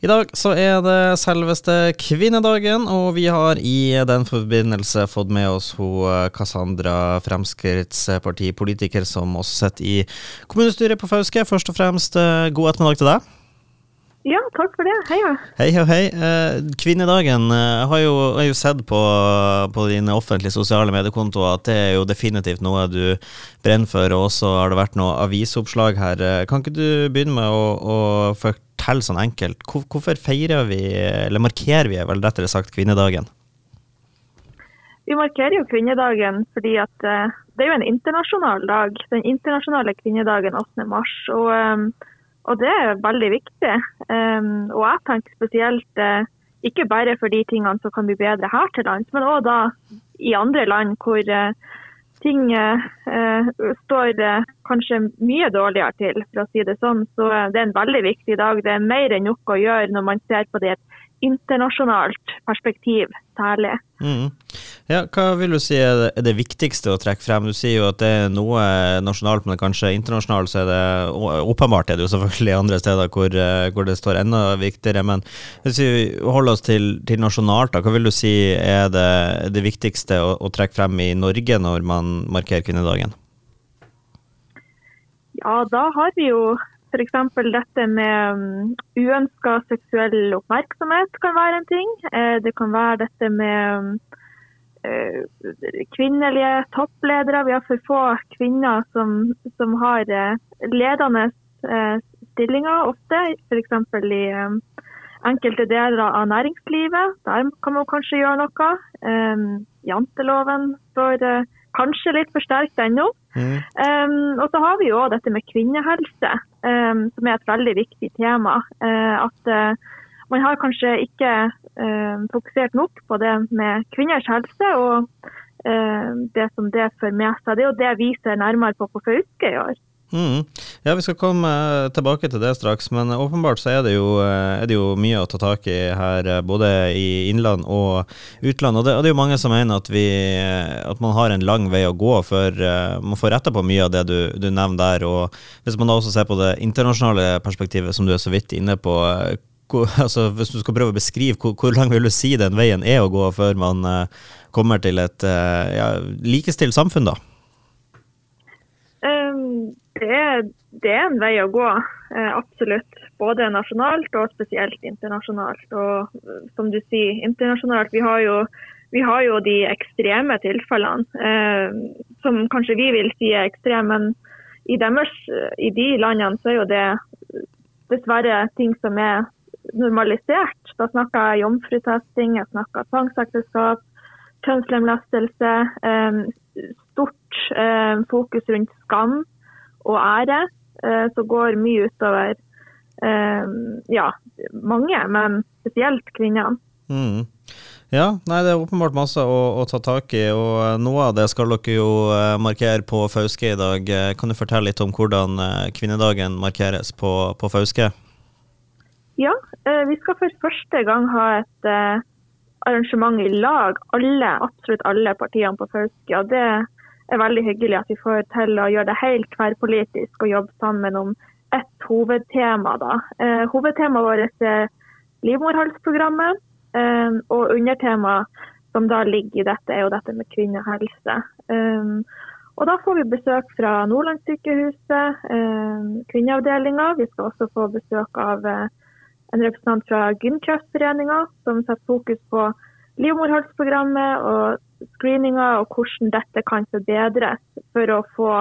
I dag så er det selveste kvinnedagen, og vi har i den forbindelse fått med oss hun eh, Cassandra, Fremskrittspartipolitiker som også sitter i kommunestyret på Fauske. Først og fremst eh, god ettermiddag til deg. Ja, takk for det. Heia. Hei, hei, hei. Eh, kvinnedagen har jo, har jo sett på, på dine offentlige sosiale mediekontoer at det er jo definitivt noe du brenner for, og også har det vært noe avisoppslag her. Kan ikke du begynne med å, å fortelle sånn enkelt, hvorfor feirer vi, eller markerer vi vel rettere sagt kvinnedagen? Vi markerer jo kvinnedagen fordi at uh, det er jo en internasjonal dag. Den internasjonale kvinnedagen 8. mars. Og, um, og det er veldig viktig. Um, og jeg tenker spesielt ikke bare for de tingene som kan bli bedre her til lands, men òg da i andre land hvor uh, ting eh, står eh, kanskje mye dårligere til, for å si det sånn. Så eh, det er en veldig viktig dag. Det er mer enn nok å gjøre når man ser på det internasjonalt perspektiv, særlig. Mm. Ja, hva vil du si er det, er det, viktigste å trekke frem? Du sier jo at det er noe nasjonalt, men kanskje internasjonalt så er det åpenbart er det jo selvfølgelig andre steder hvor, eh, hvor det står enda viktigere. Men hvis vi holder oss til, til nasjonalt, da, hva vil du si er det, det viktigste å, å trekke frem i Norge når man markerer kvinnedagen? Ja, da har vi jo F.eks. dette med um, uønska seksuell oppmerksomhet kan være en ting. Eh, det kan være dette med um, eh, kvinnelige toppledere. Vi har for få kvinner som, som har eh, ledende stillinger ofte, f.eks. i um, enkelte deler av næringslivet. Der kan man kanskje gjøre noe. Janteloven står kanskje litt for sterkt ennå. Mm. Um, og så har vi jo dette med kvinnehelse, um, som er et veldig viktig tema. Uh, at uh, man har kanskje ikke uh, fokusert nok på det med kvinners helse og det som det fører med seg. Det er jo det vi ser nærmere på på Fauske i år. Mm. Ja, Vi skal komme tilbake til det straks, men åpenbart så er det, jo, er det, jo, mye å ta tak i her, både i innland og utland. Og det, og det er jo mange som mener at, vi, at, man har en lang vei å gå før man får retta på mye av det du, du, nevner der. Og hvis man da også ser på det internasjonale perspektivet, som du er så vidt inne på. Hvor, altså, hvis du skal prøve å beskrive hvor, hvor, lang vil du si den veien er å gå før man kommer til et ja, likestilt samfunn, da? Det er, det er, en vei å gå, eh, absolutt. Både nasjonalt og spesielt internasjonalt. Og eh, som du sier, internasjonalt, vi har jo, vi har jo de ekstreme tilfellene. Eh, som kanskje vi vil si er ekstreme, men i, deres, i de landene så er jo det dessverre ting som er normalisert. Da snakker jeg jomfrutesting, jeg snakker tvangsekteskap, kjønnslemlestelse. Eh, stort eh, fokus rundt skam og ære, eh, som går mye utover eh, ja, mange, men spesielt kvinnene. Mm. Ja, nei, det er åpenbart masse å, å, ta tak i, og noe av det skal dere jo eh, markere på Fauske i dag. Kan du fortelle litt om hvordan kvinnedagen markeres på, på Fauske? Ja, vi skal for første gang ha et arrangement i lag, alle, absolutt alle partiene på Fauske. og det er veldig hyggelig at vi får til å gjøre det helt tverrpolitisk og jobbe sammen om ett hovedtema. Da. Eh, hovedtemaet vårt er livmorhalsprogrammet, eh, og undertemaet som da ligger i dette, er jo dette med kvinnehelse. Eh, og da får vi besøk fra Nordlandssykehuset, eh, kvinneavdelinga. Vi skal også få besøk av eh, en representant fra Gynkreftforeninga, som setter fokus på livmorhalsprogrammet og screeninga og hvordan dette kan forbedres for å få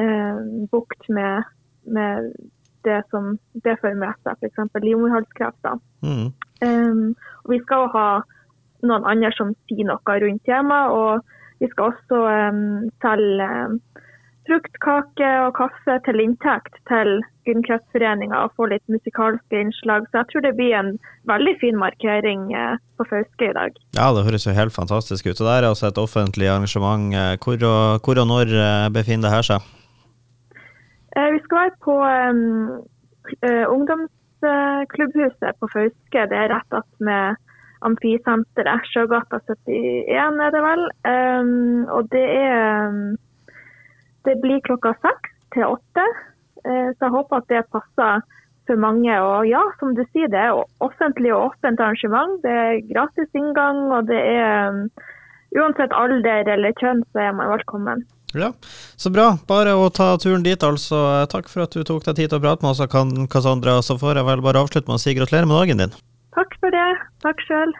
eh, bukt med, med, det som det fører med seg, f.eks. livmorhalskreft. Mm. Um, vi skal ha noen andre som sier noe rundt temaet, og vi skal også um, selge um, fruktkake og kaffe til inntekt til Gynkreftforeninga og få litt musikalske innslag. Så jeg tror det blir en veldig fin markering eh, på Fauske i dag. Ja, det høres jo helt fantastisk ut. Og det er altså et offentlig arrangement. Eh, hvor og, hvor og når eh, befinner det her seg? Vi skal være på um, ungdomsklubbhuset på Fauske. Det er rett attmed Amfisenteret. Sjøgata 71 er det vel. Um, og det er um, Det blir klokka seks til åtte. Så jeg håper at det passer for mange. Og ja, som du sier, det er offentlig og åpent arrangement. Det er gratis inngang, og det er um, uansett alder eller kjønn, så er man velkommen. Ja, Så bra. Bare å ta turen dit, altså. Takk for at du tok deg tid til å prate med oss, Cassandra. Så får jeg vel bare avslutte med å si gratulerer med dagen din. Takk for det. Takk sjøl.